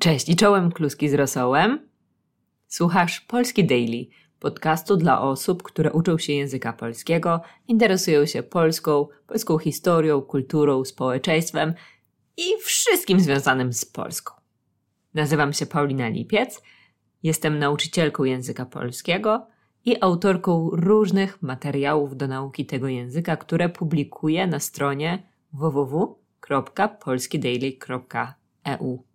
Cześć i czołem kluski z rosołem. Słuchasz Polski Daily, podcastu dla osób, które uczą się języka polskiego, interesują się polską, polską historią, kulturą, społeczeństwem i wszystkim związanym z Polską. Nazywam się Paulina Lipiec, jestem nauczycielką języka polskiego i autorką różnych materiałów do nauki tego języka, które publikuję na stronie www.polskidaily.eu.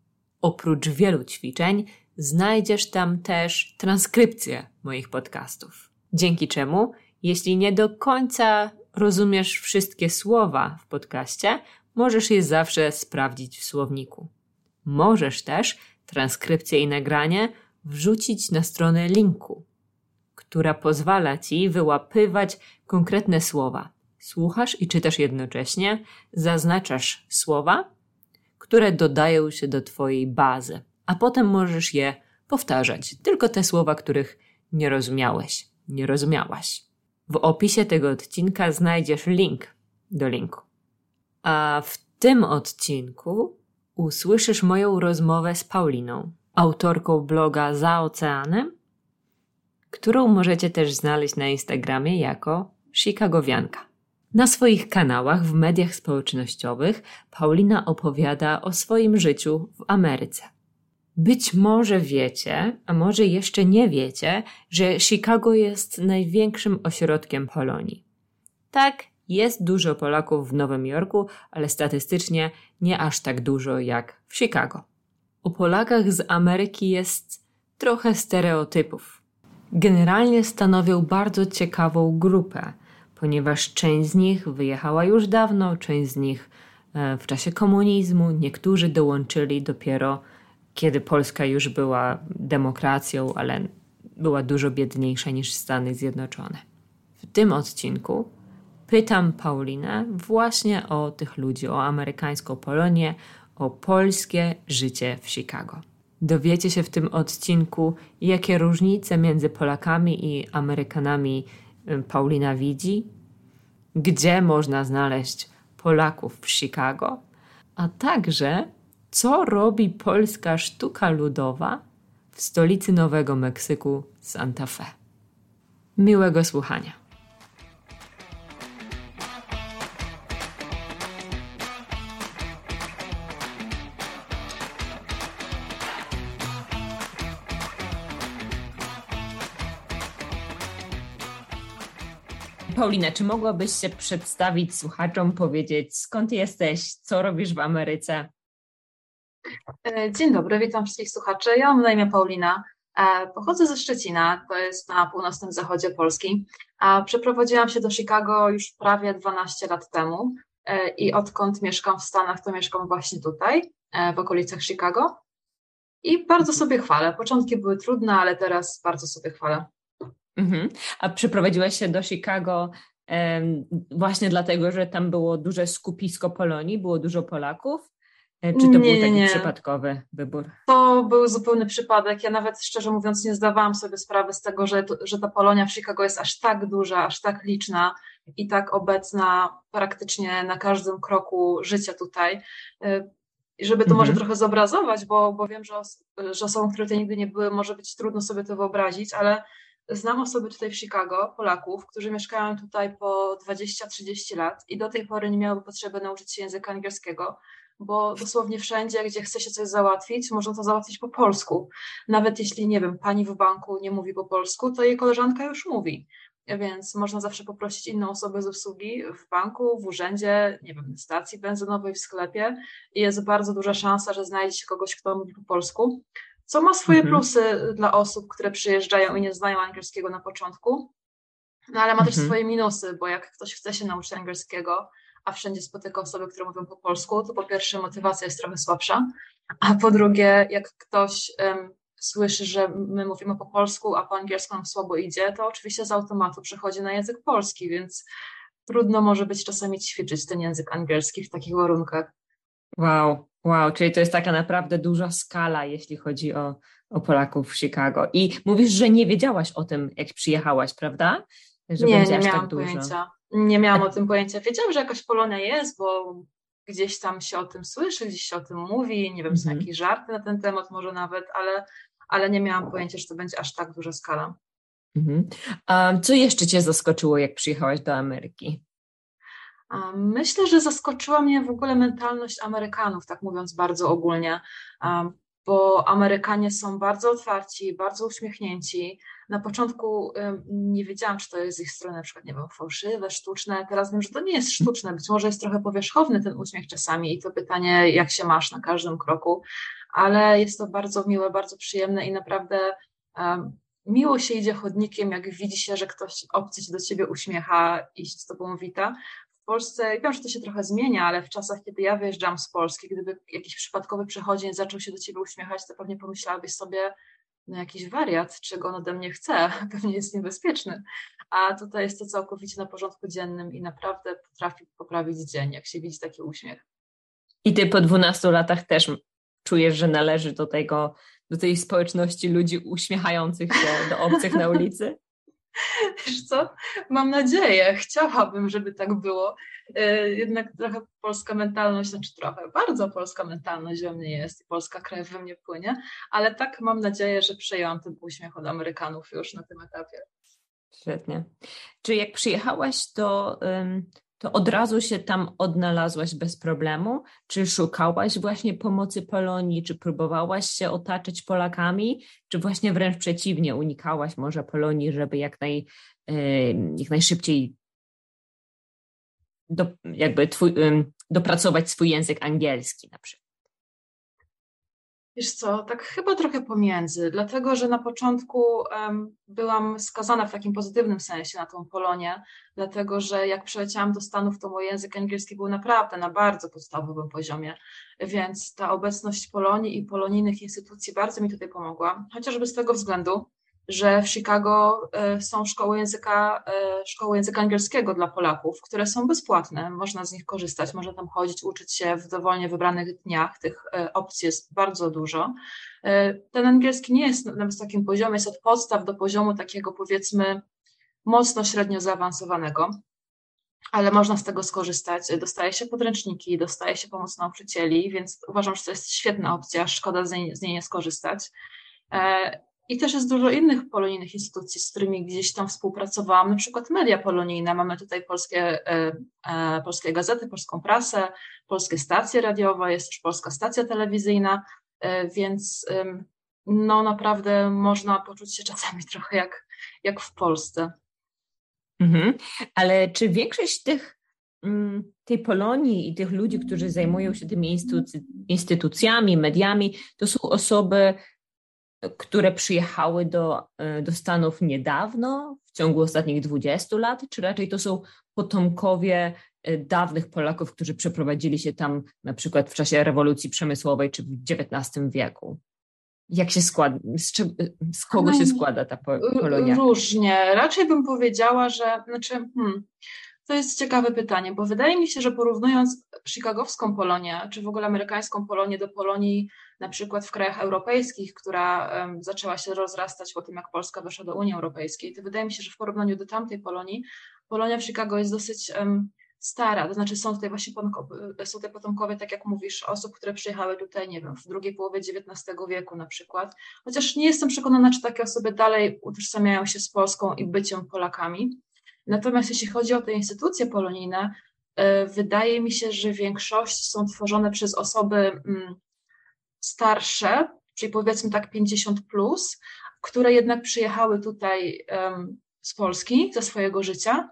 Oprócz wielu ćwiczeń, znajdziesz tam też transkrypcję moich podcastów. Dzięki czemu, jeśli nie do końca rozumiesz wszystkie słowa w podcaście, możesz je zawsze sprawdzić w słowniku. Możesz też transkrypcję i nagranie wrzucić na stronę linku, która pozwala ci wyłapywać konkretne słowa. Słuchasz i czytasz jednocześnie, zaznaczasz słowa które dodają się do Twojej bazy, a potem możesz je powtarzać, tylko te słowa, których nie rozumiałeś, nie rozumiałaś. W opisie tego odcinka znajdziesz link do linku. A w tym odcinku usłyszysz moją rozmowę z Pauliną, autorką bloga Za Oceanem, którą możecie też znaleźć na Instagramie jako Chicagowianka. Na swoich kanałach w mediach społecznościowych Paulina opowiada o swoim życiu w Ameryce. Być może wiecie, a może jeszcze nie wiecie, że Chicago jest największym ośrodkiem Polonii. Tak, jest dużo Polaków w Nowym Jorku, ale statystycznie nie aż tak dużo jak w Chicago. O Polakach z Ameryki jest trochę stereotypów. Generalnie stanowią bardzo ciekawą grupę – ponieważ część z nich wyjechała już dawno, część z nich e, w czasie komunizmu, niektórzy dołączyli dopiero kiedy Polska już była demokracją, ale była dużo biedniejsza niż Stany Zjednoczone. W tym odcinku pytam Paulinę właśnie o tych ludzi, o amerykańską Polonię, o polskie życie w Chicago. Dowiecie się w tym odcinku, jakie różnice między Polakami i Amerykanami Paulina widzi, gdzie można znaleźć Polaków w Chicago, a także co robi polska sztuka ludowa w stolicy Nowego Meksyku Santa Fe. Miłego słuchania. Paulina, czy mogłabyś się przedstawić słuchaczom, powiedzieć skąd jesteś, co robisz w Ameryce? E, dzień dobry, witam wszystkich słuchaczy. Ja mam na imię Paulina. E, pochodzę ze Szczecina, to jest na północnym zachodzie Polski. Przeprowadziłam się do Chicago już prawie 12 lat temu e, i odkąd mieszkam w Stanach, to mieszkam właśnie tutaj, w okolicach Chicago. I bardzo sobie chwalę. Początki były trudne, ale teraz bardzo sobie chwalę. Mhm. A przeprowadziłaś się do Chicago właśnie dlatego, że tam było duże skupisko Polonii, było dużo Polaków? E, czy to nie, był taki nie. przypadkowy wybór? To był zupełny przypadek. Ja nawet szczerze mówiąc nie zdawałam sobie sprawy z tego, że, że ta Polonia w Chicago jest aż tak duża, aż tak liczna i tak obecna praktycznie na każdym kroku życia tutaj. E, żeby to mhm. może trochę zobrazować, bo, bo wiem, że, os że osobom, które tutaj nigdy nie były, może być trudno sobie to wyobrazić, ale Znam osoby tutaj w Chicago, Polaków, którzy mieszkają tutaj po 20-30 lat i do tej pory nie miały potrzeby nauczyć się języka angielskiego, bo dosłownie wszędzie, gdzie chce się coś załatwić, można to załatwić po polsku. Nawet jeśli, nie wiem, pani w banku nie mówi po polsku, to jej koleżanka już mówi. Więc można zawsze poprosić inną osobę z obsługi w banku, w urzędzie, nie wiem, stacji benzynowej, w sklepie i jest bardzo duża szansa, że znajdzie się kogoś, kto mówi po polsku co ma swoje mhm. plusy dla osób, które przyjeżdżają i nie znają angielskiego na początku, no ale ma mhm. też swoje minusy, bo jak ktoś chce się nauczyć angielskiego, a wszędzie spotyka osoby, które mówią po polsku, to po pierwsze motywacja jest trochę słabsza, a po drugie, jak ktoś um, słyszy, że my mówimy po polsku, a po angielsku nam słabo idzie, to oczywiście z automatu przechodzi na język polski, więc trudno może być czasami ćwiczyć ten język angielski w takich warunkach. Wow, wow, czyli to jest taka naprawdę duża skala, jeśli chodzi o, o Polaków w Chicago. I mówisz, że nie wiedziałaś o tym, jak przyjechałaś, prawda? Że nie, nie tak miałam tak pojęcia. Nie miałam o tym pojęcia. Wiedziałam, że jakaś Polonia jest, bo gdzieś tam się o tym słyszy, gdzieś się o tym mówi, nie wiem, są mhm. jakieś żarty na ten temat może nawet, ale, ale nie miałam pojęcia, że to będzie aż tak duża skala. Mhm. A co jeszcze Cię zaskoczyło, jak przyjechałaś do Ameryki? Myślę, że zaskoczyła mnie w ogóle mentalność Amerykanów, tak mówiąc bardzo ogólnie, bo Amerykanie są bardzo otwarci, bardzo uśmiechnięci. Na początku nie wiedziałam, czy to jest z ich strony na przykład, nie wiem, fałszywe, sztuczne. Teraz wiem, że to nie jest sztuczne, być może jest trochę powierzchowny ten uśmiech czasami i to pytanie, jak się masz na każdym kroku, ale jest to bardzo miłe, bardzo przyjemne i naprawdę miło się idzie chodnikiem, jak widzi się, że ktoś obcy się do ciebie uśmiecha i się z tobą wita. W Polsce, wiem, że to się trochę zmienia, ale w czasach, kiedy ja wyjeżdżam z Polski, gdyby jakiś przypadkowy przechodzień zaczął się do ciebie uśmiechać, to pewnie pomyślałabyś sobie, no jakiś wariat, czego on ode mnie chce, pewnie jest niebezpieczny. A tutaj jest to całkowicie na porządku dziennym i naprawdę potrafi poprawić dzień, jak się widzi taki uśmiech. I ty po 12 latach też czujesz, że należy do tego, do tej społeczności ludzi uśmiechających się do obcych na ulicy? Wiesz co, mam nadzieję, chciałabym, żeby tak było. E, jednak trochę polska mentalność, znaczy trochę, bardzo polska mentalność we mnie jest i polska krew we mnie płynie, ale tak mam nadzieję, że przejęłam ten uśmiech od Amerykanów już na tym etapie. Świetnie. Czy jak przyjechałaś, to to od razu się tam odnalazłaś bez problemu? Czy szukałaś właśnie pomocy Polonii? Czy próbowałaś się otaczać Polakami? Czy właśnie wręcz przeciwnie, unikałaś może Polonii, żeby jak, naj, jak najszybciej do, jakby twój, dopracować swój język angielski na przykład? Wiesz co, tak chyba trochę pomiędzy, dlatego że na początku um, byłam skazana w takim pozytywnym sensie na tą Polonię, dlatego że jak przyleciałam do Stanów, to mój język angielski był naprawdę na bardzo podstawowym poziomie, więc ta obecność Polonii i polonijnych instytucji bardzo mi tutaj pomogła, chociażby z tego względu, że w Chicago e, są szkoły języka, e, szkoły języka angielskiego dla Polaków, które są bezpłatne, można z nich korzystać, można tam chodzić, uczyć się w dowolnie wybranych dniach, tych e, opcji jest bardzo dużo. Ten angielski nie jest na wysokim poziomie, jest od podstaw do poziomu takiego powiedzmy mocno średnio zaawansowanego, ale można z tego skorzystać. Dostaje się podręczniki, dostaje się pomoc nauczycieli, więc uważam, że to jest świetna opcja, szkoda z niej, z niej nie skorzystać. I też jest dużo innych polonijnych instytucji, z którymi gdzieś tam współpracowałam, na przykład media polonijne. Mamy tutaj polskie, e, e, polskie gazety, polską prasę, polskie stacje radiowe, jest też polska stacja telewizyjna, e, więc no naprawdę można poczuć się czasami trochę jak, jak w Polsce. Mhm. Ale czy większość tych, mm, tej Polonii i tych ludzi, którzy zajmują się tymi instytuc instytucjami, mediami, to są osoby które przyjechały do, e, do Stanów niedawno, w ciągu ostatnich 20 lat, czy raczej to są potomkowie e, dawnych Polaków, którzy przeprowadzili się tam na przykład w czasie rewolucji przemysłowej czy w XIX wieku? Jak się składa, z, z kogo się składa ta Polonia? Różnie. Raczej bym powiedziała, że, znaczy, hmm, to jest ciekawe pytanie, bo wydaje mi się, że porównując chicagowską Polonię, czy w ogóle amerykańską Polonię do Polonii na przykład w krajach europejskich, która um, zaczęła się rozrastać po tym, jak Polska weszła do Unii Europejskiej, to wydaje mi się, że w porównaniu do tamtej Polonii, Polonia w Chicago jest dosyć um, stara, to znaczy są tutaj właśnie są te potomkowie, tak jak mówisz, osób, które przyjechały tutaj, nie wiem, w drugiej połowie XIX wieku na przykład, chociaż nie jestem przekonana, czy takie osoby dalej utożsamiają się z Polską i byciem Polakami. Natomiast jeśli chodzi o te instytucje polonijne, e, wydaje mi się, że większość są tworzone przez osoby mm, starsze, czyli powiedzmy tak 50 plus, które jednak przyjechały tutaj z Polski za swojego życia,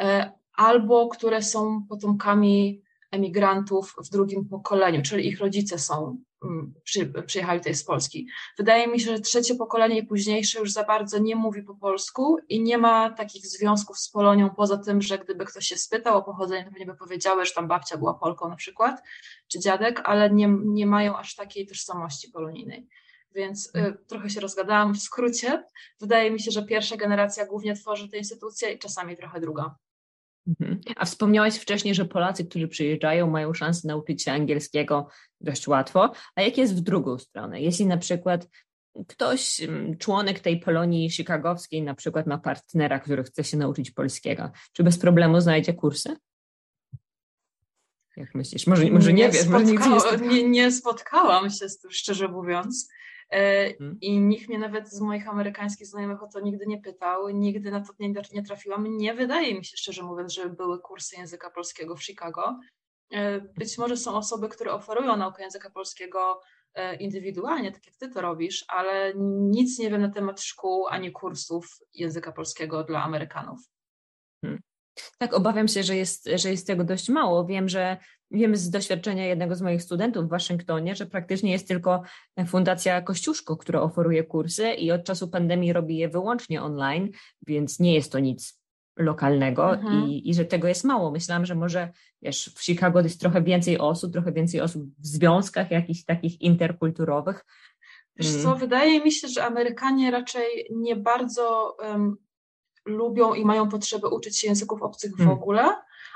e, albo które są potomkami emigrantów w drugim pokoleniu, czyli ich rodzice są, mm, przy, przyjechali tutaj z Polski. Wydaje mi się, że trzecie pokolenie i późniejsze już za bardzo nie mówi po polsku i nie ma takich związków z Polonią, poza tym, że gdyby ktoś się spytał o pochodzenie, to pewnie by powiedziały, że tam babcia była Polką na przykład, czy dziadek, ale nie, nie mają aż takiej tożsamości polonijnej. Więc y, trochę się rozgadałam w skrócie. Wydaje mi się, że pierwsza generacja głównie tworzy te instytucje i czasami trochę druga. Mhm. A wspomniałaś wcześniej, że Polacy, którzy przyjeżdżają, mają szansę nauczyć się angielskiego dość łatwo. A jak jest w drugą stronę? Jeśli na przykład ktoś, mm, członek tej Polonii chicagowskiej, na przykład ma partnera, który chce się nauczyć polskiego, czy bez problemu znajdzie kursy? Jak myślisz? Może, może nie, nie wiesz, może nigdy nie, nie, nie spotkałam się z tym, szczerze mówiąc. E, hmm. I nikt mnie nawet z moich amerykańskich znajomych o to nigdy nie pytał, nigdy na to nie, nie trafiłam. Nie wydaje mi się, szczerze mówiąc, że były kursy języka polskiego w Chicago. E, być może są osoby, które oferują naukę języka polskiego e, indywidualnie, tak jak ty to robisz, ale nic nie wiem na temat szkół ani kursów języka polskiego dla Amerykanów. Hmm. Tak, obawiam się, że jest, że jest tego dość mało. Wiem, że wiem z doświadczenia jednego z moich studentów w Waszyngtonie, że praktycznie jest tylko Fundacja Kościuszko, która oferuje kursy i od czasu pandemii robi je wyłącznie online, więc nie jest to nic lokalnego mhm. i, i że tego jest mało. Myślałam, że może wiesz, w Chicago jest trochę więcej osób, trochę więcej osób w związkach jakichś takich interkulturowych. Wiesz co, mm. wydaje mi się, że Amerykanie raczej nie bardzo um, lubią i mają potrzebę uczyć się języków obcych w hmm. ogóle,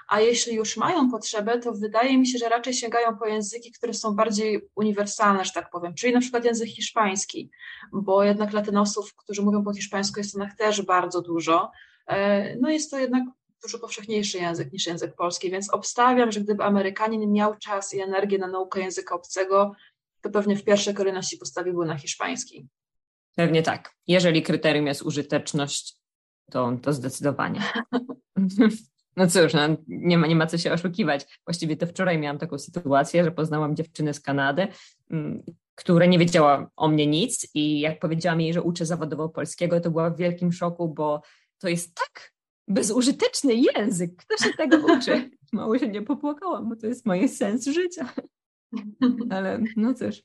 a jeśli już mają potrzebę, to wydaje mi się, że raczej sięgają po języki, które są bardziej uniwersalne, że tak powiem, czyli na przykład język hiszpański, bo jednak latynosów, którzy mówią po hiszpańsku jest Stanach też bardzo dużo. E, no jest to jednak dużo powszechniejszy język niż język polski, więc obstawiam, że gdyby Amerykanin miał czas i energię na naukę języka obcego, to pewnie w pierwszej kolejności postawiłby na hiszpański. Pewnie tak. Jeżeli kryterium jest użyteczność, to, to zdecydowanie. No cóż, no, nie, ma, nie ma co się oszukiwać. Właściwie to wczoraj miałam taką sytuację, że poznałam dziewczynę z Kanady, mm, która nie wiedziała o mnie nic i jak powiedziałam jej, że uczę zawodowo polskiego, to była w wielkim szoku, bo to jest tak bezużyteczny język. Kto się tego uczy? Mało się nie popłakałam, bo to jest moje sens życia. Ale no cóż.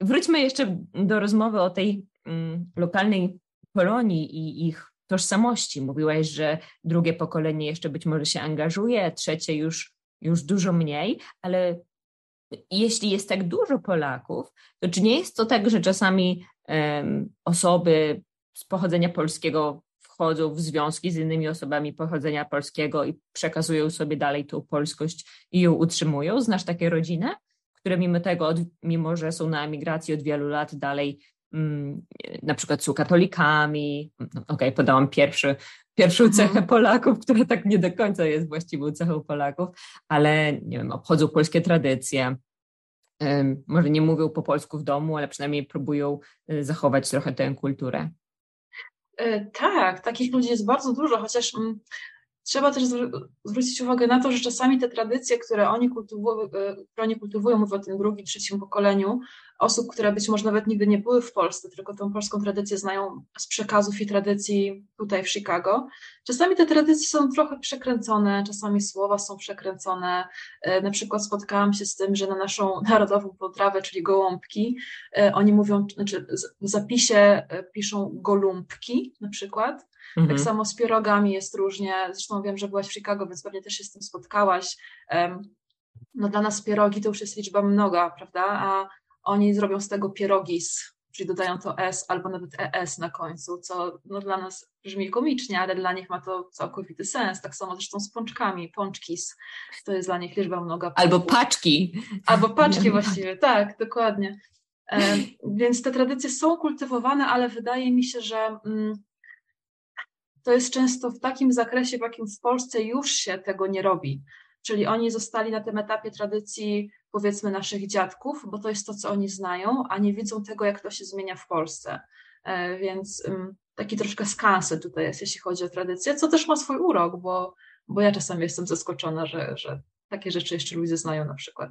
Wróćmy jeszcze do rozmowy o tej um, lokalnej Polonii i ich tożsamości. Mówiłaś, że drugie pokolenie jeszcze być może się angażuje, trzecie już, już dużo mniej, ale jeśli jest tak dużo Polaków, to czy nie jest to tak, że czasami um, osoby z pochodzenia polskiego wchodzą w związki z innymi osobami pochodzenia polskiego i przekazują sobie dalej tą polskość i ją utrzymują? Znasz takie rodziny, które mimo tego, mimo że są na emigracji od wielu lat, dalej na przykład są katolikami. No, Okej, okay, podałam pierwszy, pierwszą mhm. cechę Polaków, która tak nie do końca jest właściwą cechą Polaków, ale nie wiem, obchodzą polskie tradycje. Może nie mówią po polsku w domu, ale przynajmniej próbują y, zachować trochę tę kulturę. E, tak, takich ludzi jest bardzo dużo, chociaż mm, trzeba też zwrócić uwagę na to, że czasami te tradycje, które oni kultywują, e, które oni kultywują mówię o tym drugim, trzecim pokoleniu, osób, które być może nawet nigdy nie były w Polsce, tylko tą polską tradycję znają z przekazów i tradycji tutaj w Chicago. Czasami te tradycje są trochę przekręcone, czasami słowa są przekręcone. E, na przykład spotkałam się z tym, że na naszą narodową potrawę, czyli gołąbki, e, oni mówią, znaczy w zapisie e, piszą golumpki na przykład. Tak mhm. Tak samo z pierogami jest różnie. Zresztą wiem, że byłaś w Chicago, więc pewnie też się z tym spotkałaś. No dla nas pierogi to już jest liczba mnoga, prawda? A oni zrobią z tego pierogis, czyli dodają to S albo nawet ES na końcu, co no, dla nas brzmi komicznie, ale dla nich ma to całkowity sens. Tak samo zresztą z pączkami, pączkis, to jest dla nich liczba mnoga. Albo paczki. Albo paczki właściwie, tak, dokładnie. E, więc te tradycje są kultywowane, ale wydaje mi się, że mm, to jest często w takim zakresie, w jakim w Polsce już się tego nie robi. Czyli oni zostali na tym etapie tradycji powiedzmy naszych dziadków, bo to jest to, co oni znają, a nie widzą tego, jak to się zmienia w Polsce. E, więc taki troszkę skansen tutaj jest, jeśli chodzi o tradycję, co też ma swój urok, bo, bo ja czasami jestem zaskoczona, że, że takie rzeczy jeszcze ludzie znają na przykład.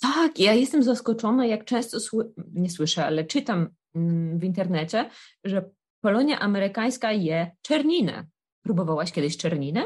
Tak, ja jestem zaskoczona, jak często sły- nie słyszę, ale czytam mm, w internecie, że Polonia amerykańska je czerninę. Próbowałaś kiedyś czerninę?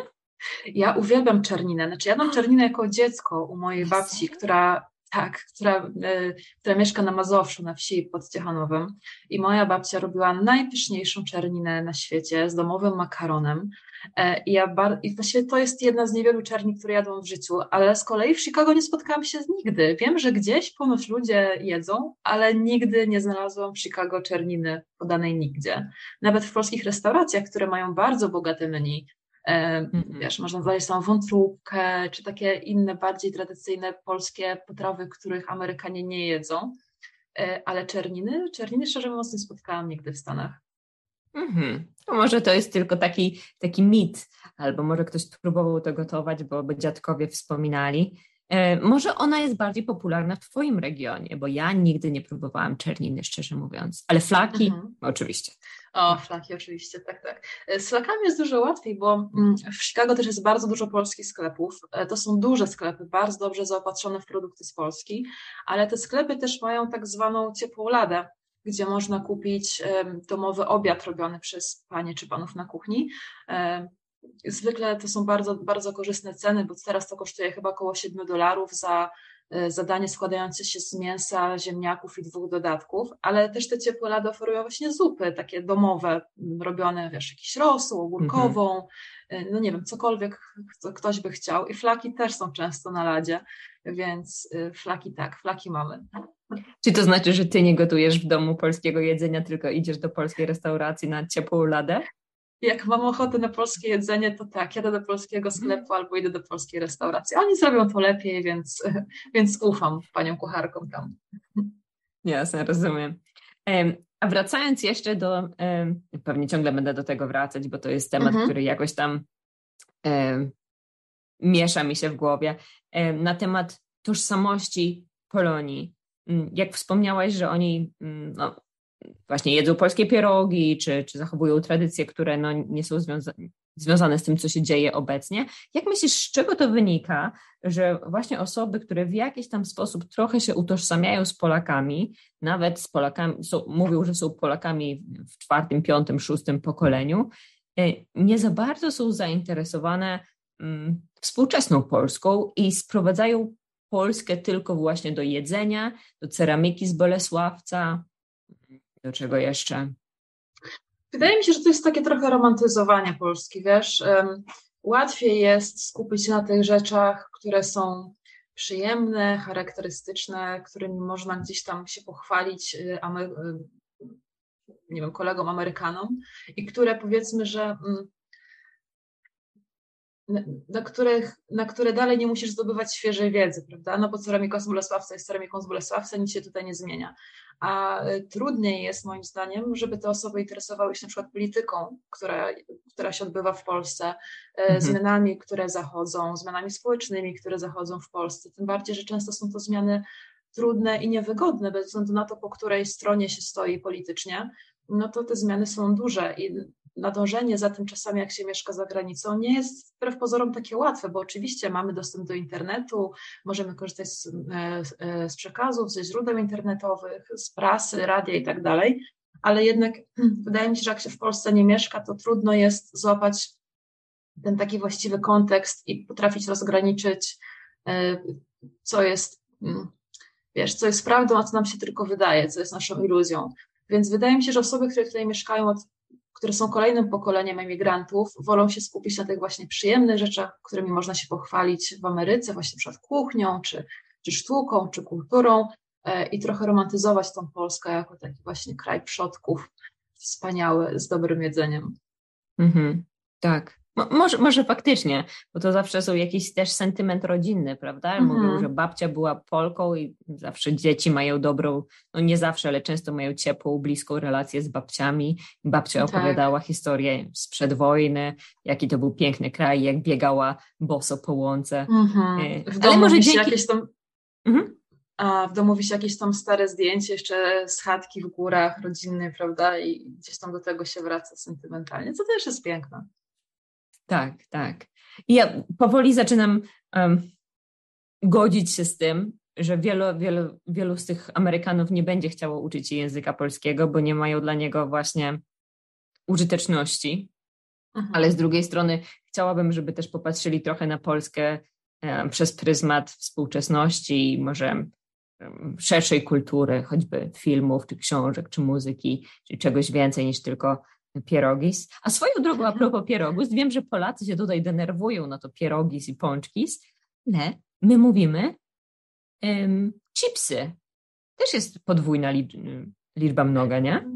Ja uwielbiam czerninę. Znaczy, ja mam czerninę jako dziecko u mojej babci, która tak, która, e, która mieszka na Mazowszu, na wsi pod Ciechanowem. I moja babcia robiła najpyszniejszą czerninę na świecie z domowym makaronem. E, I, ja bar- I właściwie to jest jedna z niewielu czerni, które jadłam w życiu, ale z kolei w Chicago nie spotkałam się z nigdy. Wiem, że gdzieś ponoć ludzie jedzą, ale nigdy nie znalazłam w Chicago czerniny podanej nigdzie. Nawet w polskich restauracjach, które mają bardzo bogate menu. Wiesz, można znaleźć samą wątróbkę, czy takie inne, bardziej tradycyjne polskie potrawy, których Amerykanie nie jedzą. E, ale czerniny, czerniny szczerze mówiąc nie spotkałam nigdy w Stanach. Mhm. może to jest tylko taki, taki mit, albo może ktoś próbował to gotować, bo, bo dziadkowie wspominali. E, może ona jest bardziej popularna w Twoim regionie, bo ja nigdy nie próbowałam czerniny, szczerze mówiąc, ale flaki mhm. oczywiście. O, flaki oczywiście, tak, tak. E, z flakami jest dużo łatwiej, bo mm, w Chicago też jest bardzo dużo polskich sklepów. E, to są duże sklepy, bardzo dobrze zaopatrzone w produkty z Polski, ale te sklepy też mają tak zwaną ciepłą ladę, gdzie można kupić domowy obiad robiony przez panie czy panów na kuchni. Zwykle to są bardzo, bardzo korzystne ceny, bo teraz to kosztuje chyba około 7 dolarów za e, zadanie składające się z mięsa, ziemniaków i dwóch dodatków, ale też te ciepłe lady oferują właśnie zupy takie domowe, robione, wiesz, jakiś rosół, ogórkową, mhm. no nie wiem, cokolwiek co ktoś by chciał i flaki też są często na ladzie, więc e, flaki tak, flaki mamy. Czy to znaczy, że ty nie gotujesz w domu polskiego jedzenia, tylko idziesz do polskiej restauracji na ciepłą ladę? Jak mam ochotę na polskie jedzenie, to tak, jadę do polskiego sklepu albo idę do polskiej restauracji. Oni zrobią to lepiej, więc, więc ufam paniom kucharkom tam. Jasne, rozumiem. A wracając jeszcze do, pewnie ciągle będę do tego wracać, bo to jest temat, mhm. który jakoś tam miesza mi się w głowie, na temat tożsamości Polonii. Mm, jak wspomniałaś, że oni mm, no, właśnie jedzą polskie pierogi, czy, czy zachowują tradycje, które no, nie są związa związane z tym, co się dzieje obecnie. Jak myślisz, z czego to wynika, że właśnie osoby, które w jakiś tam sposób trochę się utożsamiają z Polakami, nawet z Polakami, są, mówią, że są Polakami w czwartym, piątym, szóstym pokoleniu, e, nie za bardzo są zainteresowane mm, współczesną Polską i sprowadzają Polskę tylko właśnie do jedzenia, do ceramiki z Bolesławca, do czego jeszcze? Wydaje mi się, że to jest takie trochę romantyzowanie Polski, wiesz. Łatwiej jest skupić się na tych rzeczach, które są przyjemne, charakterystyczne, którymi można gdzieś tam się pochwalić y, y, nie wiem, kolegom Amerykanom i które powiedzmy, że mm, na, których, na które dalej nie musisz zdobywać świeżej wiedzy, prawda? No bo ceramiką z Bolesławca jest ceramiką z Bolesławca, nic się tutaj nie zmienia. A e, trudniej jest moim zdaniem, żeby te osoby interesowały się na przykład polityką, która, która się odbywa w Polsce, e, mhm. zmianami, które zachodzą, zmianami społecznymi, które zachodzą w Polsce. Tym bardziej, że często są to zmiany trudne i niewygodne, bez względu na to, po której stronie się stoi politycznie, no to te zmiany są duże i nadążenie za tym czasami, jak się mieszka za granicą, nie jest wbrew pozorom takie łatwe, bo oczywiście mamy dostęp do internetu, możemy korzystać z, e, e, z przekazów, ze źródeł internetowych, z prasy, radia i tak dalej, ale jednak wydaje mi się, że jak się w Polsce nie mieszka, to trudno jest złapać ten taki właściwy kontekst i potrafić rozgraniczyć, e, co jest, mm, wiesz, co jest prawdą, a co nam się tylko wydaje, co jest naszą iluzją. Więc wydaje mi się, że osoby, które tutaj mieszkają od które są kolejnym pokoleniem emigrantów, wolą się skupić na tych właśnie przyjemnych rzeczach, którymi można się pochwalić w Ameryce, właśnie przykład kuchnią, czy, czy sztuką, czy kulturą e, i trochę romantyzować tą Polskę jako taki właśnie kraj przodków, wspaniały, z dobrym jedzeniem. Mhm, tak. Może, może faktycznie, bo to zawsze są jakiś też sentyment rodzinny, prawda? Mhm. Mówią, że babcia była Polką i zawsze dzieci mają dobrą, no nie zawsze, ale często mają ciepłą, bliską relację z babciami. Babcia tak. opowiadała historię sprzed wojny, jaki to był piękny kraj, jak biegała boso po łące. Mhm. E, w ale może dzięki... jakieś tam... Mhm. A w domu wisi jakieś tam stare zdjęcie jeszcze z chatki w górach rodzinnej, prawda? I gdzieś tam do tego się wraca sentymentalnie, co też jest piękne. Tak, tak. I ja powoli zaczynam um, godzić się z tym, że wielu, wielu, wielu z tych Amerykanów nie będzie chciało uczyć się języka polskiego, bo nie mają dla niego właśnie użyteczności. Mhm. Ale z drugiej strony chciałabym, żeby też popatrzyli trochę na Polskę um, przez pryzmat współczesności i może um, szerszej kultury, choćby filmów, czy książek, czy muzyki, czy czegoś więcej niż tylko pierogis. A swoją drogą, a propos pierogis, wiem, że Polacy się tutaj denerwują na to pierogis i pączkis, ale my mówimy um, chipsy. Też jest podwójna liczba mnoga, nie?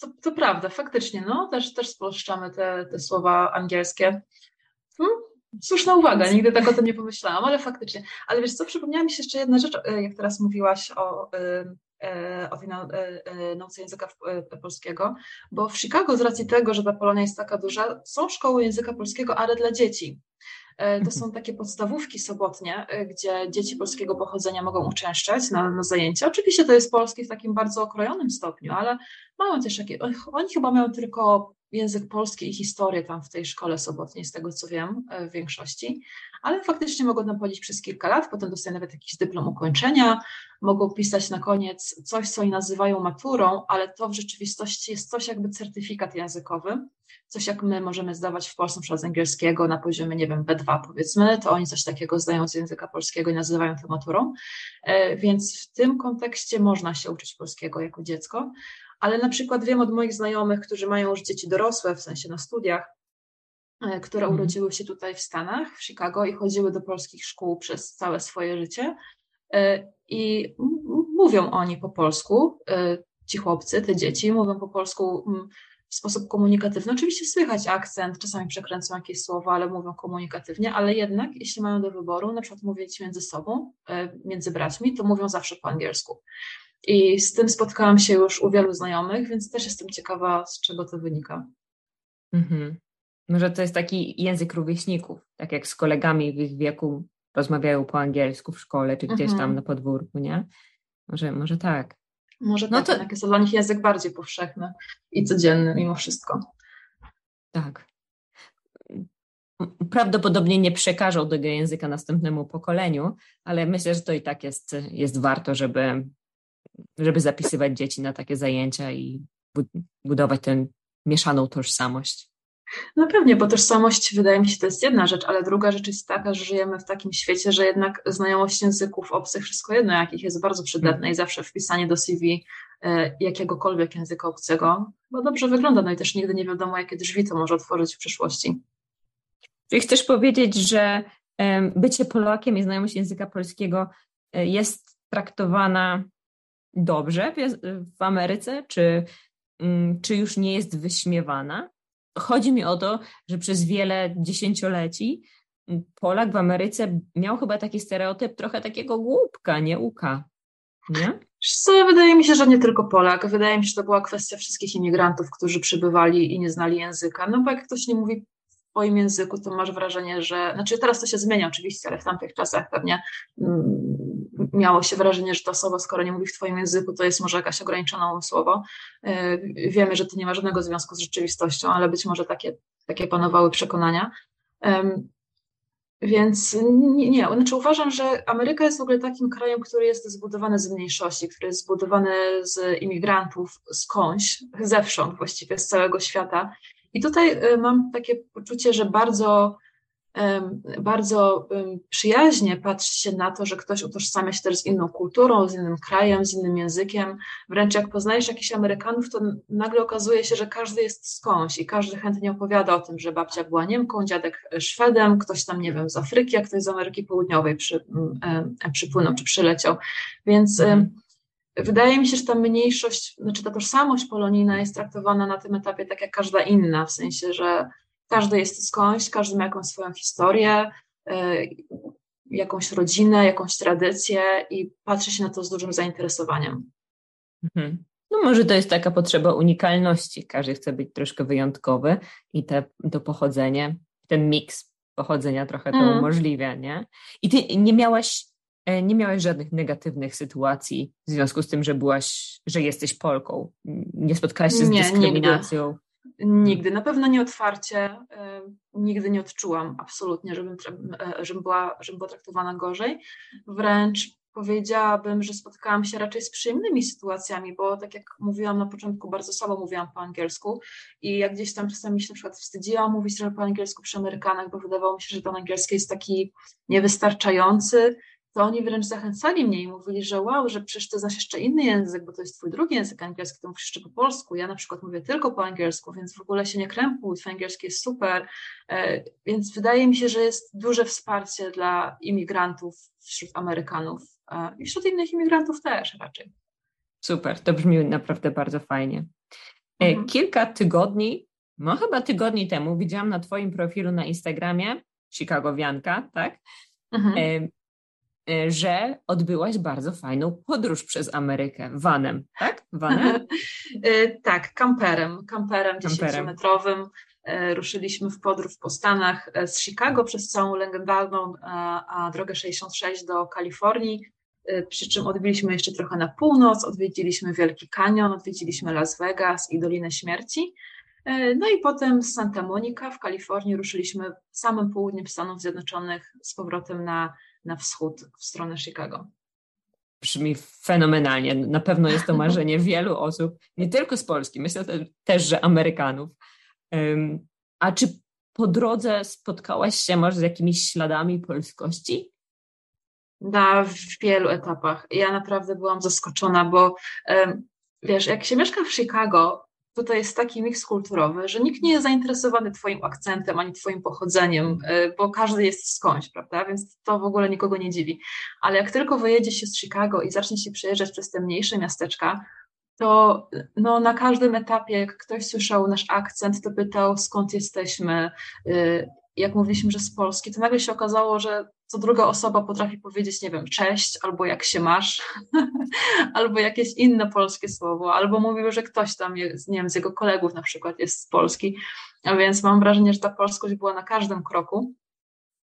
To, to prawda, faktycznie, no, też, też spolszczamy te, te słowa angielskie. Hmm? Słuszna uwaga, nigdy tak o tym nie pomyślałam, ale faktycznie. Ale wiesz co, przypomniała mi się jeszcze jedna rzecz, e, jak teraz mówiłaś o o tej nauce języka polskiego, bo w Chicago z racji tego, że ta Polonia jest taka duża, są szkoły języka polskiego, ale dla dzieci. To są takie podstawówki sobotnie, gdzie dzieci polskiego pochodzenia mogą uczęszczać na, na zajęcia. Oczywiście to jest polski w takim bardzo okrojonym stopniu, ale mają też jakieś, oni chyba mają tylko język polski i historię tam w tej szkole sobotniej, z tego co wiem, e, w większości, ale faktycznie mogą tam chodzić przez kilka lat, potem dostają nawet jakiś dyplom ukończenia, mogą pisać na koniec coś, co oni nazywają maturą, ale to w rzeczywistości jest coś jakby certyfikat językowy, coś jak my możemy zdawać w Polsce przez angielskiego na poziomie, nie wiem, B2 powiedzmy, to oni coś takiego zdają z języka polskiego i nazywają to maturą, e, więc w tym kontekście można się uczyć polskiego jako dziecko, ale na przykład wiem od moich znajomych, którzy mają już dzieci dorosłe, w sensie na studiach, e, które mhm. urodziły się tutaj w Stanach, w Chicago i chodziły do polskich szkół przez całe swoje życie. E, I mówią oni po polsku, e, ci chłopcy, te dzieci mówią po polsku w sposób komunikatywny. Oczywiście słychać akcent, czasami przekręcą jakieś słowa, ale mówią komunikatywnie, ale jednak jeśli mają do wyboru, na przykład mówić między sobą, między braćmi, to mówią zawsze po angielsku. I z tym spotkałam się już u wielu znajomych, więc też jestem ciekawa, z czego to wynika. Mhm. Może to jest taki język rówieśników, tak jak z kolegami w ich wieku rozmawiają po angielsku w szkole, czy gdzieś mhm. tam na podwórku, nie? Może, może tak. Może no tak, to... jednak jest to dla nich język bardziej powszechny i codzienny mimo wszystko. Tak. Prawdopodobnie nie przekażą tego języka następnemu pokoleniu, ale myślę, że to i tak jest, jest warto, żeby żeby zapisywać dzieci na takie zajęcia i budować tę mieszaną tożsamość. No pewnie, bo tożsamość wydaje mi się to jest jedna rzecz, ale druga rzecz jest taka, że żyjemy w takim świecie, że jednak znajomość języków obcych, wszystko jedno jakich jest bardzo przydatne mm. i zawsze wpisanie do CV e, jakiegokolwiek języka obcego, bo dobrze wygląda, no i też nigdy nie wiadomo, jakie drzwi to może otworzyć w przyszłości. Czyli chcesz powiedzieć, że bycie Polakiem i znajomość języka polskiego e, jest traktowana dobrze w Ameryce, czy, mm, czy już nie jest wyśmiewana. Chodzi mi o to, że przez wiele dziesięcioleci Polak w Ameryce miał chyba taki stereotyp trochę takiego głupka, nie uka. Nie? Co, wydaje mi się, że nie tylko Polak. Wydaje mi się, że to była kwestia wszystkich imigrantów, którzy przybywali i nie znali języka. No bo jak ktoś nie mówi swoim języku, to masz wrażenie, że. Znaczy, teraz to się zmienia oczywiście, ale w tamtych czasach pewnie mm, miało się wrażenie, że ta osoba, skoro nie mówi w Twoim języku, to jest może jakaś ograniczona umysłowo. E, wiemy, że to nie ma żadnego związku z rzeczywistością, ale być może takie, takie panowały przekonania. Więc nie, nie, znaczy uważam, że Ameryka jest w ogóle takim krajem, który jest zbudowany z mniejszości, który jest zbudowany z imigrantów skądś, zewsząd właściwie, z całego świata. I tutaj e, mam takie poczucie, że bardzo bardzo przyjaźnie patrzy się na to, że ktoś utożsamia się też z inną kulturą, z innym krajem, z innym językiem. Wręcz jak poznajesz jakichś Amerykanów, to nagle okazuje się, że każdy jest skądś i każdy chętnie opowiada o tym, że babcia była Niemką, dziadek Szwedem, ktoś tam, nie wiem, z Afryki, jak ktoś z Ameryki Południowej przy, przypłynął czy przyleciał. Więc mhm. Wydaje mi się, że ta mniejszość, znaczy ta tożsamość polonijna jest traktowana na tym etapie tak jak każda inna, w sensie, że każdy jest skądś, każdy ma jakąś swoją historię, e, jakąś rodzinę, jakąś tradycję i patrzy się na to z dużym zainteresowaniem. Mhm. No może to jest taka potrzeba unikalności. Każdy chce być troszkę wyjątkowy i te, to pochodzenie, ten miks pochodzenia trochę to mm. umożliwia, nie? I ty nie miałaś, e, nie miałaś żadnych negatywnych sytuacji w związku z tym, że byłaś, że jesteś Polką. Nie spotkałaś się z dyskryminacją. Nigdy. Na pewno nie otwarcie, nigdy nie odczułam absolutnie, żebym, e, żebym, była, żebym była traktowana gorzej. Wręcz powiedziałabym, że spotkałam się raczej z przyjemnymi sytuacjami, bo tak jak mówiłam na początku, bardzo słabo mówiłam po angielsku i jak gdzieś tam czasami się na przykład wstydziłam mówić po angielsku przy Amerykanach, bo wydawało mi się, że ten angielski jest taki niewystarczający, to oni wręcz zachęcali mnie i mówili, że wow, że przecież ty znasz jeszcze inny język, bo to jest twój drugi język angielski, to mówisz jeszcze po polsku. Ja na przykład mówię tylko po angielsku, więc w ogóle się nie krępuj, twój angielski jest super. E, więc wydaje mi się, że jest duże wsparcie dla imigrantów wśród Amerykanów e, i wśród innych imigrantów też raczej. Super, to brzmi naprawdę bardzo fajnie. E, mhm. Kilka tygodni, no chyba tygodni temu widziałam na twoim profilu na Instagramie Chicagowianka, tak? Mhm że odbyłaś bardzo fajną podróż przez Amerykę vanem, tak? Vanem? tak, kamperem, kamperem 10-metrowym. Ruszyliśmy w podróż po Stanach z Chicago przez całą legendarną a drogę 66 do Kalifornii, przy czym odbiliśmy jeszcze trochę na północ, odwiedziliśmy Wielki Kanion, odwiedziliśmy Las Vegas i Dolinę Śmierci. No i potem z Santa Monica w Kalifornii ruszyliśmy samym południem Stanów Zjednoczonych z powrotem na, na wschód, w stronę Chicago. Brzmi fenomenalnie. Na pewno jest to marzenie wielu osób, nie tylko z Polski, myślę też, że Amerykanów. A czy po drodze spotkałaś się może z jakimiś śladami polskości? Na wielu etapach. Ja naprawdę byłam zaskoczona, bo wiesz, jak się mieszka w Chicago, tutaj jest taki miks kulturowy, że nikt nie jest zainteresowany Twoim akcentem ani Twoim pochodzeniem, y, bo każdy jest skądś, prawda? Więc to w ogóle nikogo nie dziwi. Ale jak tylko wyjedzie się z Chicago i zacznie się przejeżdżać przez te mniejsze miasteczka, to no, na każdym etapie, jak ktoś słyszał nasz akcent, to pytał, skąd jesteśmy. Jak mówiliśmy, że z Polski, to nagle się okazało, że co druga osoba potrafi powiedzieć, nie wiem, cześć, albo jak się masz, albo jakieś inne polskie słowo, albo mówił, że ktoś tam, jest, nie wiem, z jego kolegów na przykład jest z Polski, a więc mam wrażenie, że ta polskość była na każdym kroku,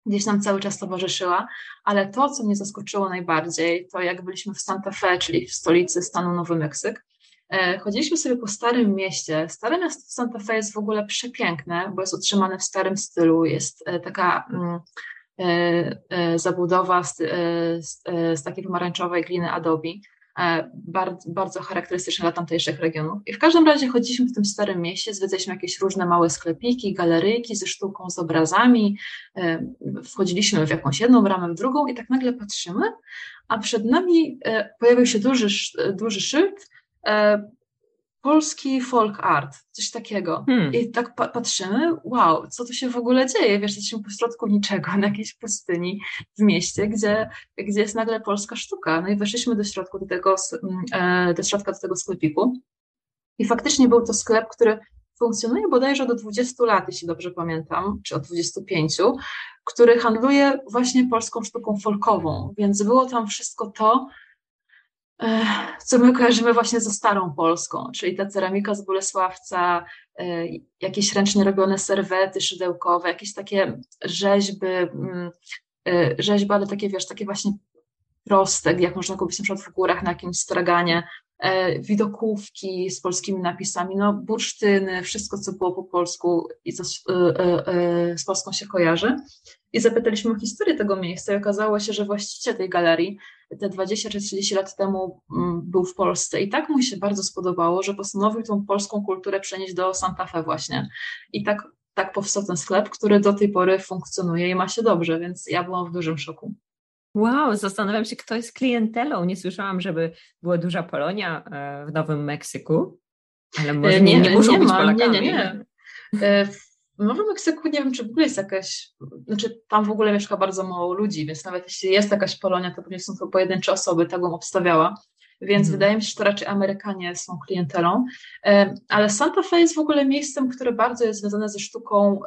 gdzieś nam cały czas towarzyszyła, ale to, co mnie zaskoczyło najbardziej, to jak byliśmy w Santa Fe, czyli w stolicy stanu Nowy Meksyk, Chodziliśmy sobie po starym mieście. Stare miasto w Santa Fe jest w ogóle przepiękne, bo jest utrzymane w starym stylu. Jest e, taka mm, E, e, zabudowa z, e, z, z takiej pomarańczowej gliny Adobe, bardzo, bardzo charakterystyczne dla tamtejszych regionów. I w każdym razie chodziliśmy w tym starym mieście, zwiedzaliśmy jakieś różne małe sklepiki, galeryjki ze sztuką, z obrazami, wchodziliśmy w jakąś jedną bramę, w drugą i tak nagle patrzymy, a przed nami pojawił się duży, duży szyld polski folk art, coś takiego. Hmm. I tak pa patrzymy, wow, co tu się w ogóle dzieje? Wiesz, jesteśmy pośrodku niczego, na jakiejś pustyni w mieście, gdzie, gdzie jest nagle polska sztuka. No i weszliśmy do środka do tego, e, do środka do tego sklepiku. I faktycznie był to sklep, który funkcjonuje bodajże do 20 lat, jeśli dobrze pamiętam, czy od 25, który handluje właśnie polską sztuką folkową, więc było tam wszystko to, co my kojarzymy właśnie ze starą Polską, czyli ta ceramika z Bolesławca, e, jakieś ręcznie robione serwety szydełkowe, jakieś takie rzeźby, mm, e, rzeźby, ale takie, wiesz, takie właśnie proste, jak można kupić na przykład w górach na jakimś straganie, widokówki z polskimi napisami, no bursztyny, wszystko, co było po polsku i co z, z Polską się kojarzy. I zapytaliśmy o historię tego miejsca i okazało się, że właściciel tej galerii te 20 czy 30 lat temu mm, był w Polsce i tak mu się bardzo spodobało, że postanowił tą polską kulturę przenieść do Santa Fe właśnie. I tak, tak powstał ten sklep, który do tej pory funkcjonuje i ma się dobrze, więc ja byłam w dużym szoku. Wow, zastanawiam się, kto jest klientelą. Nie słyszałam, żeby była duża Polonia e, w Nowym Meksyku, ale może e, nie, nie, nie muszą nie być ma, Polakami. Nie, nie, nie. E, w Nowym Meksyku nie wiem, czy w ogóle jest jakaś, znaczy tam w ogóle mieszka bardzo mało ludzi, więc nawet jeśli jest jakaś Polonia, to pewnie są to pojedyncze osoby, tak bym obstawiała. Więc hmm. wydaje mi się, że to raczej Amerykanie są klientelą. Ale Santa Fe jest w ogóle miejscem, które bardzo jest związane ze sztuką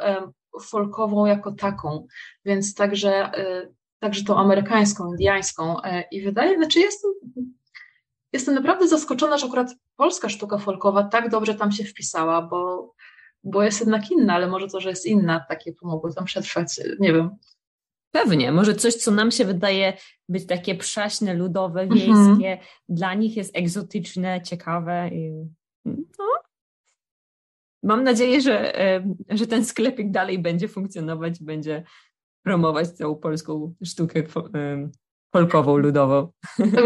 folkową jako taką, więc także, e, także tą amerykańską, indiańską. E, I wydaje, znaczy jestem, jestem naprawdę zaskoczona, że akurat polska sztuka folkowa tak dobrze tam się wpisała, bo bo jest jednak inna, ale może to, że jest inna, takie pomogło tam przetrwać, nie wiem. Pewnie, może coś, co nam się wydaje być takie przaśne, ludowe, mhm. wiejskie, mhm. dla nich jest egzotyczne, ciekawe. I, no. Mam nadzieję, że, że ten sklepik dalej będzie funkcjonować, będzie promować całą polską sztukę folkową, ludową.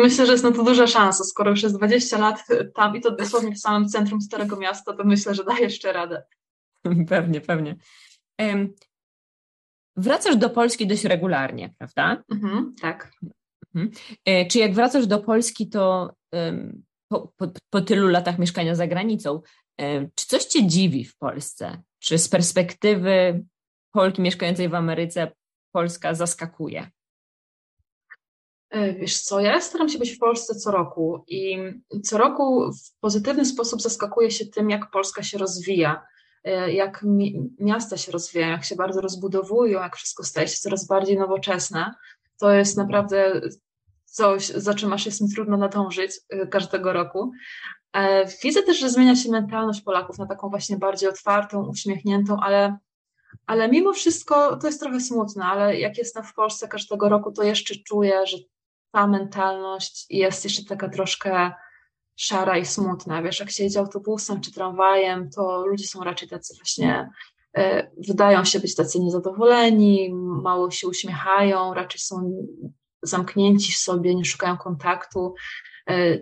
Myślę, że jest na to duża szansa. Skoro już jest 20 lat tam i to dosłownie w samym centrum Starego Miasta, to myślę, że da jeszcze radę. Pewnie, pewnie. Wracasz do Polski dość regularnie, prawda? Mhm, tak. Mhm. E, czy jak wracasz do Polski, to po, po, po, tylu latach mieszkania za granicą, czy coś Cię dziwi w Polsce? Czy z perspektywy Polki mieszkającej w Ameryce Polska zaskakuje? E, wiesz co, ja staram się być w Polsce co roku i co roku w pozytywny sposób zaskakuję się tym, jak Polska się rozwija. E, jak mi, miasta się rozwijają, jak się bardzo rozbudowują, jak wszystko staje się coraz bardziej nowoczesne. to jest naprawdę coś, za czym aż jest mi trudno nadążyć każdego roku. Widzę też, że zmienia się mentalność Polaków na taką właśnie bardziej otwartą, uśmiechniętą, ale ale mimo wszystko to jest trochę smutne, ale jak jestem w Polsce każdego roku, to jeszcze czuję, że ta mentalność jest jeszcze taka troszkę szara i smutna. Wiesz, jak się jedzie autobusem czy tramwajem, to ludzie są raczej tacy właśnie, e, wydają się być tacy niezadowoleni, mało się uśmiechają, raczej są zamknięci w sobie, nie szukają kontaktu. E,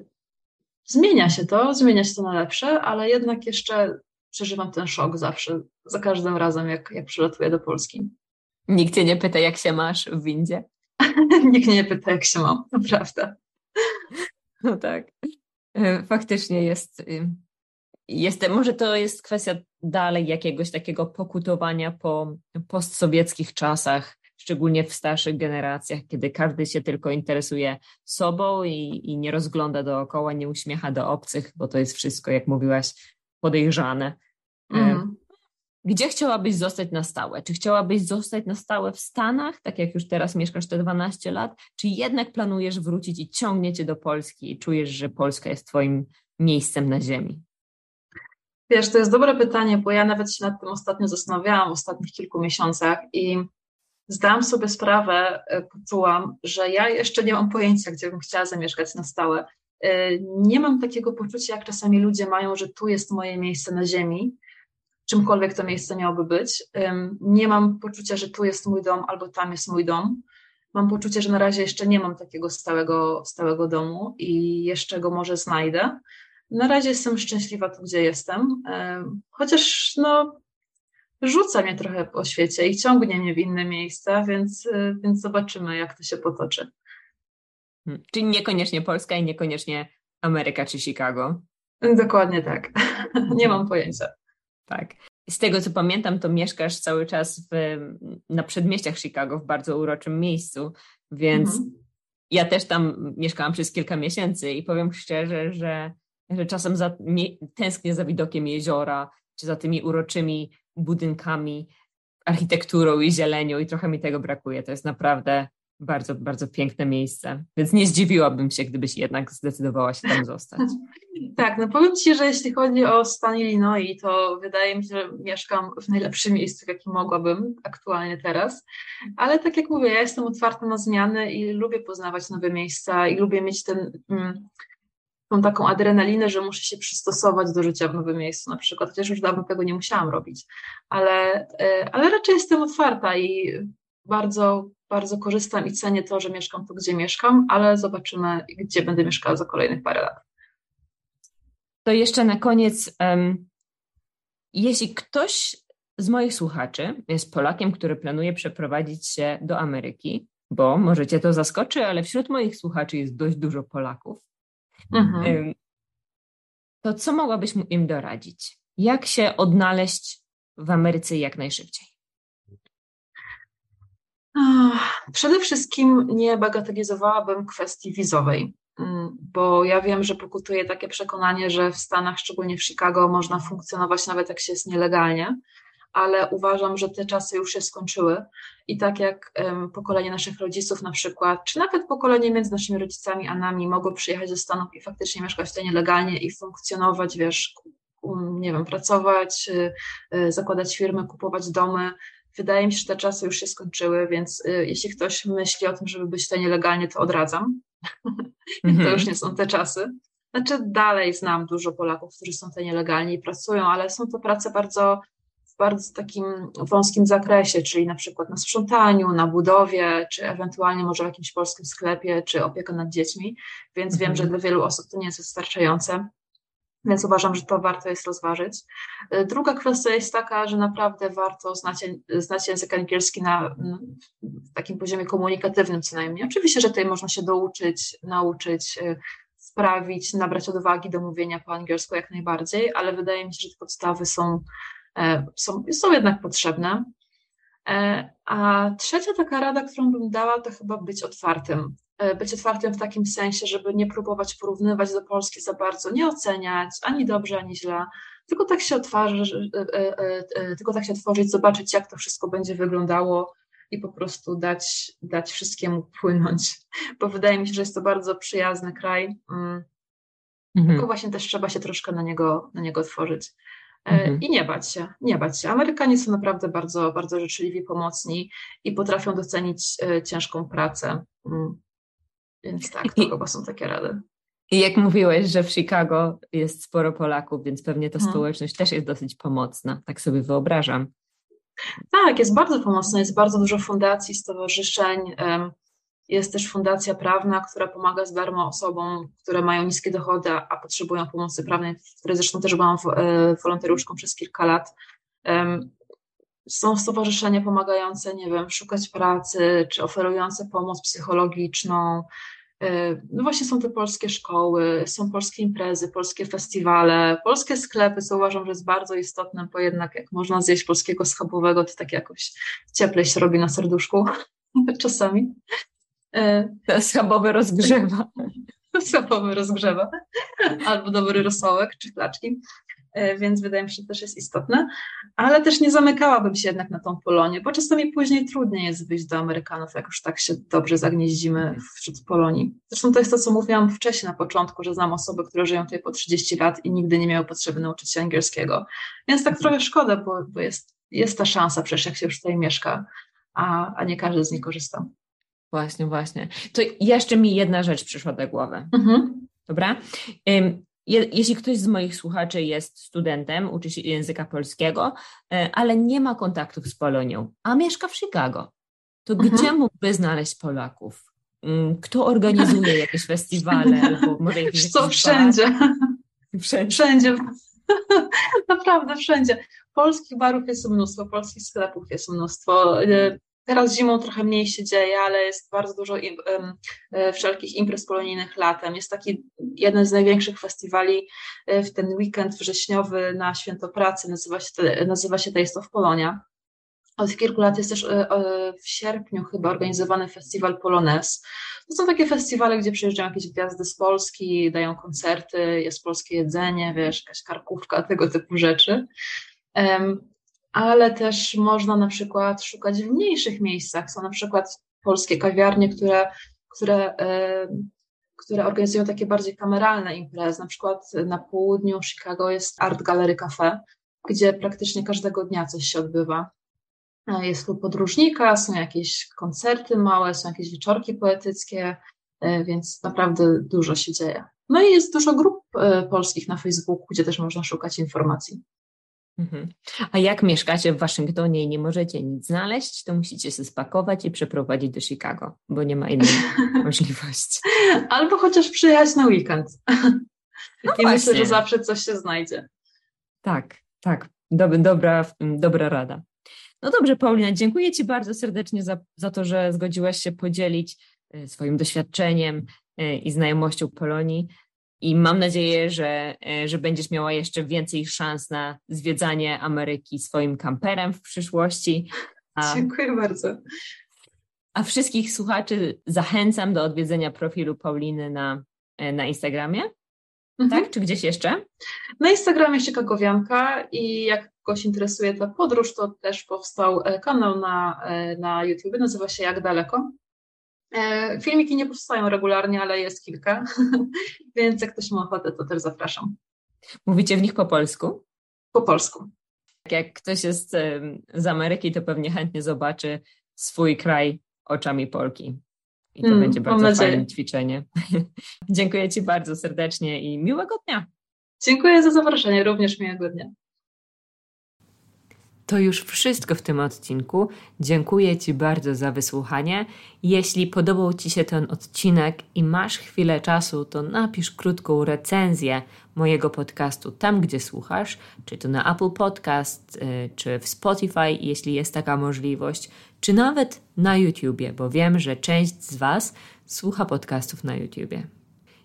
zmienia się to, zmienia się to na lepsze, ale jednak jeszcze przeżywam ten szok zawsze, za każdym razem, jak, jak przylatuję do Polski. Nikt cię nie pyta, jak się masz w windzie? Nikt nie pyta, jak się mam, to prawda. No tak. E, faktycznie jest, y, jest. Może to jest kwestia dalej jakiegoś takiego pokutowania po postsowieckich czasach, szczególnie w starszych generacjach, kiedy każdy się tylko interesuje sobą i, i nie rozgląda dookoła, nie uśmiecha do obcych, bo to jest wszystko, jak mówiłaś, podejrzane. Mm. Gdzie chciałabyś zostać na stałe? Czy chciałabyś zostać na stałe w Stanach, tak jak już teraz mieszkasz te 12 lat, czy jednak planujesz wrócić i ciągnie cię do Polski i czujesz, że Polska jest twoim miejscem na ziemi? Wiesz, to jest dobre pytanie, bo ja nawet się nad tym ostatnio zastanawiałam w ostatnich kilku miesiącach i zdałam sobie sprawę, e, poczułam, że ja jeszcze nie mam pojęcia, gdzie bym chciała zamieszkać na stałe. E, nie mam takiego poczucia, jak czasami ludzie mają, że tu jest moje miejsce na ziemi, czymkolwiek to miejsce miałoby być. Nie mam poczucia, że tu jest mój dom albo tam jest mój dom. Mam poczucie, że na razie jeszcze nie mam takiego stałego, stałego domu i jeszcze go może znajdę. Na razie jestem szczęśliwa tu, gdzie jestem, chociaż no, rzuca mnie trochę po świecie i ciągnie mnie w inne miejsca, więc, e, więc zobaczymy, jak to się potoczy. Hmm. Czyli niekoniecznie Polska i niekoniecznie Ameryka czy Chicago. Dokładnie tak. Nie mam pojęcia. Tak. Z tego co pamiętam, to mieszkasz cały czas w, na przedmieściach Chicago, w bardzo uroczym miejscu, więc mhm. ja też tam mieszkałam przez kilka miesięcy i powiem szczerze, że, że czasem za, tęsknię za widokiem jeziora, czy za tymi uroczymi budynkami, architekturą i zielenią i trochę mi tego brakuje. To jest naprawdę bardzo, bardzo piękne miejsce. Więc nie zdziwiłabym się, gdybyś jednak zdecydowała się tam zostać. Tak, no powiem Ci, że jeśli chodzi o stan Illinois, to wydaje mi się, że mieszkam w najlepszym miejscu, w jakim mogłabym aktualnie teraz. Ale tak jak mówię, ja jestem otwarta na zmiany i lubię poznawać nowe miejsca i lubię mieć ten, mm, tą taką adrenalinę, że muszę się przystosować do życia w nowym miejscu na przykład, chociaż już dawno tego nie musiałam robić. Ale, e, ale raczej jestem otwarta i bardzo bardzo korzystam i cenię to, że mieszkam tu, gdzie mieszkam, ale zobaczymy, gdzie będę mieszkała za kolejnych parę lat. To jeszcze na koniec, um, jeśli ktoś z moich słuchaczy jest Polakiem, który planuje przeprowadzić się do Ameryki, bo możecie to zaskoczy, ale wśród moich słuchaczy jest dość dużo Polaków, mhm. to co mogłabyś im doradzić? Jak się odnaleźć w Ameryce jak najszybciej? Przede wszystkim nie bagatelizowałabym kwestii wizowej, mm, bo ja wiem, że pokutuje takie przekonanie, że w Stanach, szczególnie w Chicago, można funkcjonować nawet jak się jest nielegalnie, ale uważam, że te czasy już się skończyły i tak jak pokolenie naszych rodziców na przykład, czy nawet pokolenie między naszymi rodzicami a nami mogło przyjechać ze Stanów i faktycznie mieszkać tutaj nielegalnie i funkcjonować, wiesz, nie wiem, pracować, y, y, zakładać firmy, kupować domy, Wydaje mi się, że te czasy już się skończyły, więc y, jeśli ktoś myśli o tym, żeby być tutaj nielegalnie, to odradzam. Mm-hmm. to już nie są te czasy. Znaczy, dalej znam dużo Polaków, którzy są tutaj nielegalnie i pracują, ale są to prace bardzo w bardzo takim wąskim zakresie, czyli na przykład na sprzątaniu, na budowie, czy ewentualnie może w jakimś polskim sklepie, czy opieka nad dziećmi, więc mm-hmm. wiem, mhm. że dla wielu osób to nie jest wystarczające. Więc uważam, że to warto jest rozważyć. E, druga kwestia jest taka, że naprawdę warto znać, znać język angielski na, takim poziomie komunikatywnym co najmniej. Oczywiście, że tutaj można się douczyć, nauczyć, e, sprawić, nabrać odwagi do mówienia po angielsku jak najbardziej, ale wydaje mi się, że te podstawy są, e, są, są jednak potrzebne. A trzecia taka rada, którą bym dała, to chyba być otwartym E, być otwartym w takim sensie, żeby nie próbować porównywać do Polski za bardzo, nie oceniać ani dobrze, ani źle, tylko tak się otworzyć, e, e, tylko tak się otworzyć, zobaczyć, jak to wszystko będzie wyglądało i po prostu dać, dać wszystkiemu płynąć, bo wydaje mi się, że jest to bardzo przyjazny kraj. Mm. Mhm. Tylko właśnie też trzeba się troszkę na niego, na niego otworzyć. E, mhm. I nie bać się, nie bać się. Amerykanie są naprawdę bardzo, bardzo życzliwi, pomocni i potrafią docenić e, ciężką pracę. Więc tak, to I, chyba są takie rady. I jak mówiłeś, że w Chicago jest sporo Polaków, więc pewnie ta hmm. społeczność też jest dosyć pomocna, tak sobie wyobrażam. Tak, jest bardzo pomocna, jest bardzo dużo fundacji, stowarzyszeń. Jest też fundacja prawna, która pomaga z darmo osobom, które mają niskie dochody, a potrzebują pomocy prawnej, w której zresztą też byłam e, wolontariuszką przez kilka lat. Są stowarzyszenia pomagające, nie wiem, szukać pracy, czy oferujące pomoc psychologiczną, no właśnie są te polskie szkoły, są polskie imprezy, polskie festiwale, polskie sklepy, co uważam, że jest bardzo istotne, bo jednak jak można zjeść polskiego schabowego, to tak jakoś cieplej się robi na serduszku czasami. E, schabowy rozgrzewa. Schabowy rozgrzewa. Albo dobry rosołek czy klaczki. E, więc wydaje mi się, że też jest istotne, ale też nie zamykałabym się jednak na tą Polonię, bo czasami później trudniej jest wyjść do Amerykanów, jak już tak się dobrze zagnieździmy wśród Polonii. Zresztą to jest to, co mówiłam wcześniej na początku, że znam osoby, które żyją tutaj po 30 lat i nigdy nie miały potrzeby nauczyć się angielskiego, więc tak trochę szkoda, bo, bo jest, jest ta szansa przecież, jak się już tutaj mieszka, a, a nie każdy z niej korzysta. Właśnie, właśnie. To jeszcze mi jedna rzecz przyszła do głowy. Mhm. Dobra? Je, jeśli ktoś z moich słuchaczy jest studentem, uczy się języka polskiego, e, ale nie ma kontaktów z Polonią, a mieszka w Chicago, to mhm. gdzie mógłby znaleźć Polaków? Mm, kto organizuje jakieś festiwale albo może jakieś Co wszędzie. wszędzie. Wszędzie. Naprawdę wszędzie. Polskich barów jest mnóstwo, polskich sklepów jest mnóstwo. Teraz zimą trochę mniej się dzieje, ale jest bardzo dużo im, um, wszelkich imprez polonijnych latem. Jest taki jeden z największych festiwali e, w ten weekend wrześniowy na Święto Pracy, nazywa się, nazywa się Taste of Polonia. Od kilku lat jest też e, w sierpniu chyba organizowany festiwal Polones. To są takie festiwale, gdzie przyjeżdżają jakieś gwiazdy z Polski, dają koncerty, jest polskie jedzenie, wiesz, jakaś karkówka, tego typu rzeczy ale też można na przykład szukać w mniejszych miejscach. Są na przykład polskie kawiarnie, które, które, które organizują takie bardziej kameralne imprezy. Na przykład na południu Chicago jest Art Gallery Cafe, gdzie praktycznie każdego dnia coś się odbywa. Jest klub podróżnika, są jakieś koncerty małe, są jakieś wieczorki poetyckie, e, więc naprawdę dużo się dzieje. No i jest dużo grup e, polskich na Facebooku, gdzie też można szukać informacji. Mhm. A jak mieszkacie w Waszyngtonie i nie możecie nic znaleźć, to musicie się spakować i przeprowadzić do Chicago, bo nie ma innej możliwości. Albo chociaż przyjechać na weekend. No I właśnie. myślę, że zawsze coś się znajdzie. Tak, tak. Dob dobra, dobra rada. No dobrze, Paulina, dziękuję Ci bardzo serdecznie za, za to, że zgodziłaś się podzielić e, swoim doświadczeniem e, i znajomością Polonii. I mam nadzieję, że, e, że będziesz miała jeszcze więcej szans na zwiedzanie Ameryki swoim kamperem w przyszłości. A, Dziękuję bardzo. A wszystkich słuchaczy zachęcam do odwiedzenia profilu Pauliny na, e, na Instagramie. Mhm. Tak? Czy gdzieś jeszcze? Na Instagramie Chicagowianka i jak kogoś interesuje ta podróż, to też powstał e, kanał na, na YouTube, nazywa się Jak Daleko. E, filmiki nie powstają regularnie, ale jest kilka, więc jak ktoś ma ochotę, to też zapraszam. Mówicie w nich po polsku? Po polsku. Jak ktoś jest z Ameryki, to pewnie chętnie zobaczy swój kraj oczami Polki. I to hmm, będzie bardzo fajne ćwiczenie. Dziękuję Ci bardzo serdecznie i miłego dnia. Dziękuję za zaproszenie, również miłego dnia. To już wszystko w tym odcinku. Dziękuję Ci bardzo za wysłuchanie. Jeśli podobał Ci się ten odcinek i masz chwilę czasu, to napisz krótką recenzję mojego podcastu tam, gdzie słuchasz, czy to na Apple Podcast, y, czy w Spotify, jeśli jest taka możliwość, czy nawet na YouTubie, bo wiem, że część z Was słucha podcastów na YouTubie.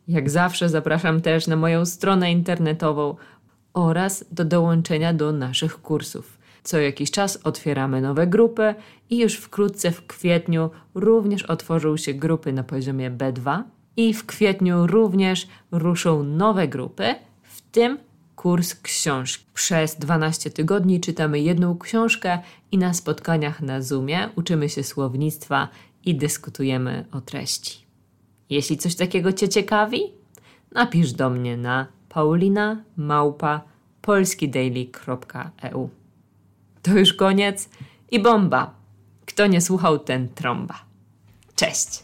Jak zawsze zapraszam też na moją stronę internetową oraz do dołączenia do naszych kursów. Co jakiś czas otwieramy nowe grupy i już wkrótce w kwietniu również otworzą się grupy na poziomie B2 i w kwietniu również ruszą nowe grupy, w tym kurs książki. Przez 12 tygodni czytamy jedną książkę i na spotkaniach na Zoomie uczymy się słownictwa i dyskutujemy o treści. Jeśli coś takiego Cię ciekawi, napisz do mnie na paulina małpa polskidaily.eu. To już koniec i bomba. Kto nie słuchał, ten trąba. Cześć!